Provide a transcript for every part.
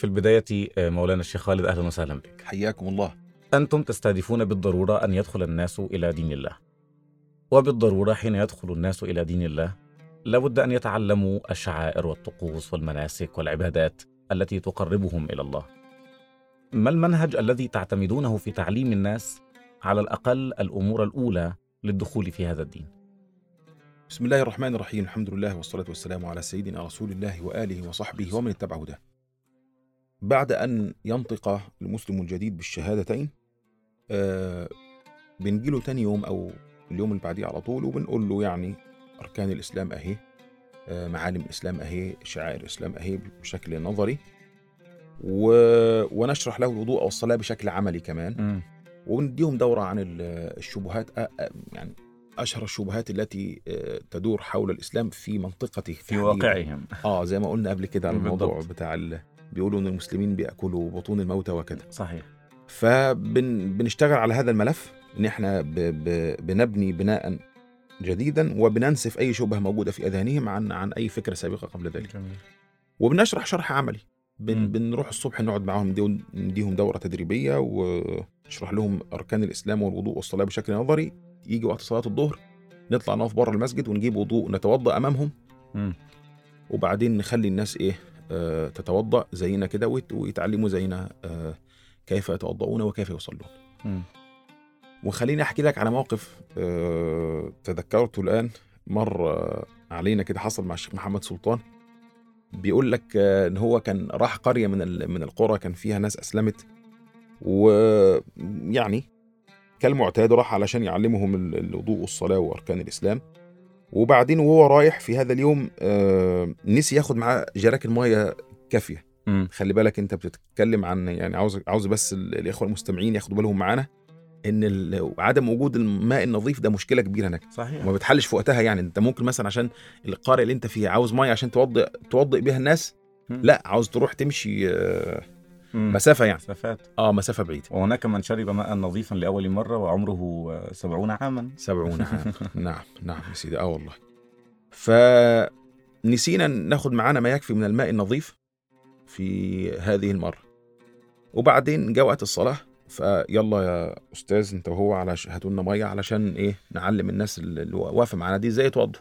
في البداية مولانا الشيخ خالد أهلا وسهلا بك. حياكم الله. أنتم تستهدفون بالضرورة أن يدخل الناس إلى دين الله. وبالضرورة حين يدخل الناس إلى دين الله لابد أن يتعلموا الشعائر والطقوس والمناسك والعبادات التي تقربهم إلى الله. ما المنهج الذي تعتمدونه في تعليم الناس على الأقل الأمور الأولى للدخول في هذا الدين؟ بسم الله الرحمن الرحيم. الحمد لله والصلاة والسلام على سيدنا رسول الله وآله وصحبه ومن اتبع هداه. بعد أن ينطق المسلم الجديد بالشهادتين آه بنجيله تاني يوم أو اليوم اللي بعديه على طول وبنقول له يعني أركان الإسلام أهي آه معالم الإسلام أهي شعائر الإسلام أهي بشكل نظري و... ونشرح له الوضوء والصلاة بشكل عملي كمان ونديهم دورة عن ال- الشبهات أ- أ- يعني أشهر الشبهات التي آه، تدور حول الإسلام في منطقته في. واقعهم آه زي ما قلنا قبل كده على الموضوع. بتاع. بيقولوا إن المسلمين بيأكلوا بطون الموتى وكذا صحيح. فبنشتغل على هذا الملف إن إحنا ب... ب... بنبني بناء جديدا وبننسف أي شبهة موجودة في أذهانهم عن عن أي فكرة سابقة قبل ذلك. جميل. وبنشرح شرح عملي. بن... بنروح الصبح نقعد معاهم نديهم- نديهم دورة تدريبية ونشرح لهم أركان الإسلام والوضوء والصلاة بشكل نظري. يجي وقت صلاة الظهر نطلع نقف بره المسجد ونجيب وضوء نتوضأ أمامهم. مم. وبعدين نخلي الناس إيه؟ آه تتوضأ زينا كده ويت- ويتعلموا زينا آه كيف يتوضؤون وكيف يصلون. وخليني أحكي لك على موقف آه تذكرته الآن. مر علينا كده حصل مع الشيخ محمد سلطان. بيقول لك إن هو كان راح قرية من من القرى كان فيها ناس أسلمت. ويعني كالمعتاد راح علشان يعلمهم ال- الوضوء والصلاة وأركان الإسلام. وبعدين وهو رايح في هذا اليوم آه نسي ياخد معاه جراكن ميه كافية. خلي بالك انت بتتكلم عن يعني عاوز عاوز بس ال- الإخوة المستمعين ياخدوا بالهم معانا إن عدم وجود الماء النظيف ده مشكلة كبيرة هناك. صحيح. وما بتحلش في وقتها يعني. انت ممكن مثلا عشان القرية اللي انت فيها عاوز مية عشان توضئ توضئ بيها الناس. لا عاوز تروح تمشي آه، مم. مسافة يعني. مسافات. آه مسافة بعيدة. وهناك من شرب ماء نظيفا لأول مرة وعمره سبعون عاما. سبعون عام نعم نعم يا سيدي. آه والله. فنسينا ناخد معانا ما يكفي من الماء النظيف في هذه المرة. وبعدين جاء وقت الصلاة فيلا يا أستاذ أنت وهو على هاتوا لنا مية علشان إيه نعلم الناس اللي واقفة معانا دي إزاي يتوضوا.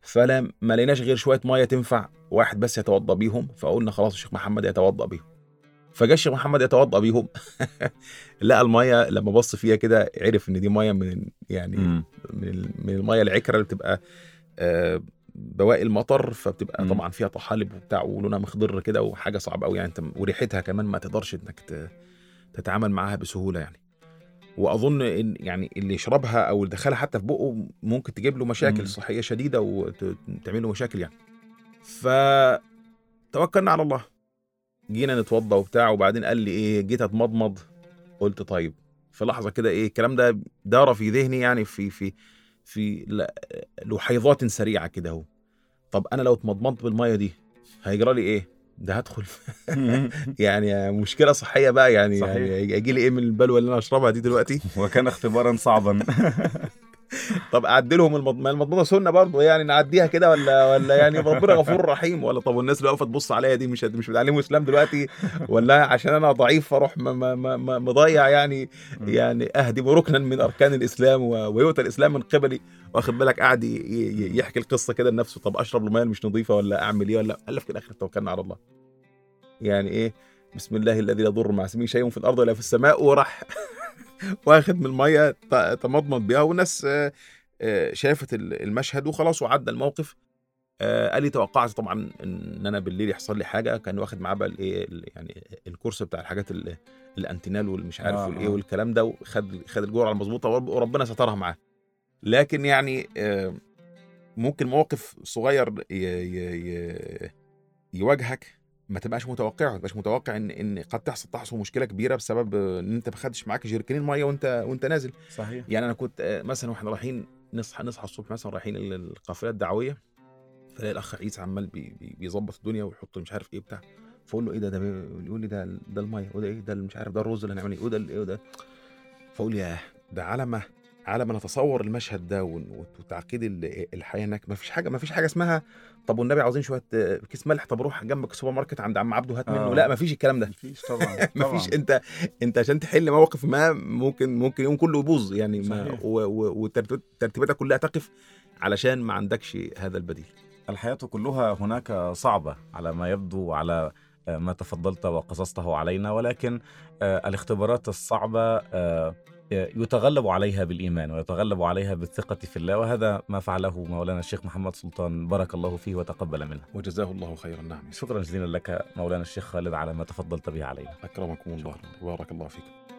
فلا ما لقيناش غير شوية مية تنفع واحد بس يتوضأ بيهم فقلنا خلاص الشيخ محمد يتوضأ بيهم. فجاء الشيخ محمد يتوضأ بيهم لقى المية لما بص فيها كده عرف إن دي مية من يعني. من من المية العكرة اللي بتبقى آه، بواقي المطر فبتبقى. طبعا فيها طحالب وبتاع ولونها مخضر كده وحاجة صعبة قوي يعني انت وريحتها كمان ما تقدرش إنك تتعامل معاها بسهولة يعني وأظن إن يعني اللي يشربها أو اللي دخلها حتى في بقه ممكن تجيب له مشاكل مم. صحية شديدة وتعمل له مشاكل يعني فتوكلنا على الله جينا نتوضى وبتاع وبعدين قال لي إيه جيت أتمضمض. قلت طيب. في لحظة كده إيه الكلام ده دار في ذهني يعني في في في لحيظات سريعة كده أهو. طب أنا لو اتمضمضت بالمية دي هيجرى لي إيه؟ ده هدخل. يعني مشكلة صحية بقى يعني, صحيح. يعني يجي لي إيه من البلوه اللي أنا أشربها دي دلوقتي؟ وكان اختبارا صعبا. طب اعدلهم المض- ما المضمضه سنة برضه يعني نعديها كده ولا ولا يعني ربنا غفور رحيم؟ ولا طب والناس اللي واقفة تبص عليا دي مش مش بتعلموا إسلام دلوقتي؟ ولا عشان أنا ضعيف فأروح م- م- م- م- مضيع يعني يعني اهدم ركنا من أركان الإسلام و- ويؤتى الإسلام من قبلي. واخد بالك؟ قاعد ي- ي- يحكي القصة كده لنفسه. طب أشرب الميه مش نظيفة ولا أعمل إيه ولا قال في الآخر توكلنا على الله. يعني إيه؟ بسم الله الذي لا يضر مع اسمه شيء في الأرض ولا في السماء. وراح واخد من المية تمضمض بيها. والناس شافت ال- المشهد وخلاص وعدى الموقف. آه، قال لي توقعت طبعا إن أنا بالليل يحصل لي حاجة. كان واخد معاه بقى الإيه ال- يعني الكورس بتاع الحاجات ال- الأنتينال والمش عارف آه، والإيه آه. والكلام ده وخد خد الجرعة المظبوطه ورب- وربنا سترها معاه. لكن يعني آه، ممكن موقف صغير يواجهك ما تبقاش متوقعه. ما تبقاش متوقع إن إن قد تحصل تحصل مشكلة كبيرة بسبب آه، إن أنت ما خدتش معاك جيركنين مية وأنت وأنت نازل. صحيح. يعني أنا كنت آه، مثلا وإحنا رايحين نصحى نصحى الصبح مثلا رايحين ال- القافلة الدعوية فلاقي الأخ عيسى عمال بي- بي- بيظبط الدنيا ويحط مش عارف إيه بتاع فأقول له إيه ده ده يقول لي ده ده المية وده إيه ده مش عارف ده الرز اللي هنعمل إيه وده إيه وده. فأقول ياه ده على ما على ما نتصور المشهد ده وتعقيد ال- الحياة هناك ما فيش حاجة ما فيش حاجة اسمها طب والنبي عاوزين شوية كيس ملح طب روح جنبك السوبر ماركت عند عم عبده هات منه. آه. لا ما فيش الكلام ده. مفيش طبعا ما فيش. انت انت عشان تحل موقف ما ممكن ممكن يوم كله يبوظ. يعني ما. وترتيباتك كلها تقف علشان ما عندكش هذا البديل. الحياة كلها هناك صعبة على ما يبدو على ما تفضلت وقصصته علينا ولكن آه، الاختبارات الصعبة آه، يتغلب عليها بالإيمان ويتغلب عليها بالثقة في الله وهذا ما فعله مولانا الشيخ محمد سلطان. بارك الله فيه وتقبل منه. وجزاه الله خيرا نعم شكرا جزيلا لك مولانا الشيخ خالد على ما تفضلت به علينا. أكرمكم الله. بارك الله فيكم.